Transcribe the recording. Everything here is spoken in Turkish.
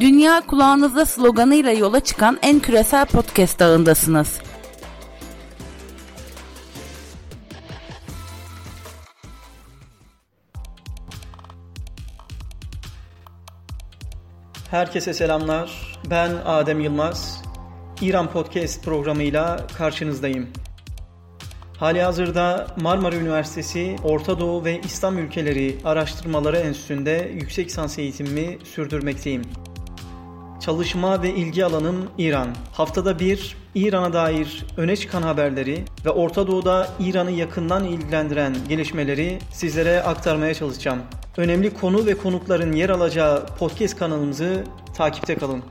Dünya kulağınızda sloganıyla yola çıkan en küresel podcast ağındasınız. Herkese selamlar. Ben Adem Yılmaz. İran Podcast programıyla karşınızdayım. Hali hazırda Marmara Üniversitesi Orta Doğu ve İslam Ülkeleri Araştırmaları Enstitüsü'nde yüksek lisans eğitimimi sürdürmekteyim. Çalışma ve ilgi alanım İran. Haftada bir İran'a dair öne çıkan haberleri ve Orta Doğu'da İran'ı yakından ilgilendiren gelişmeleri sizlere aktarmaya çalışacağım. Önemli konu ve konukların yer alacağı podcast kanalımızı takipte kalın.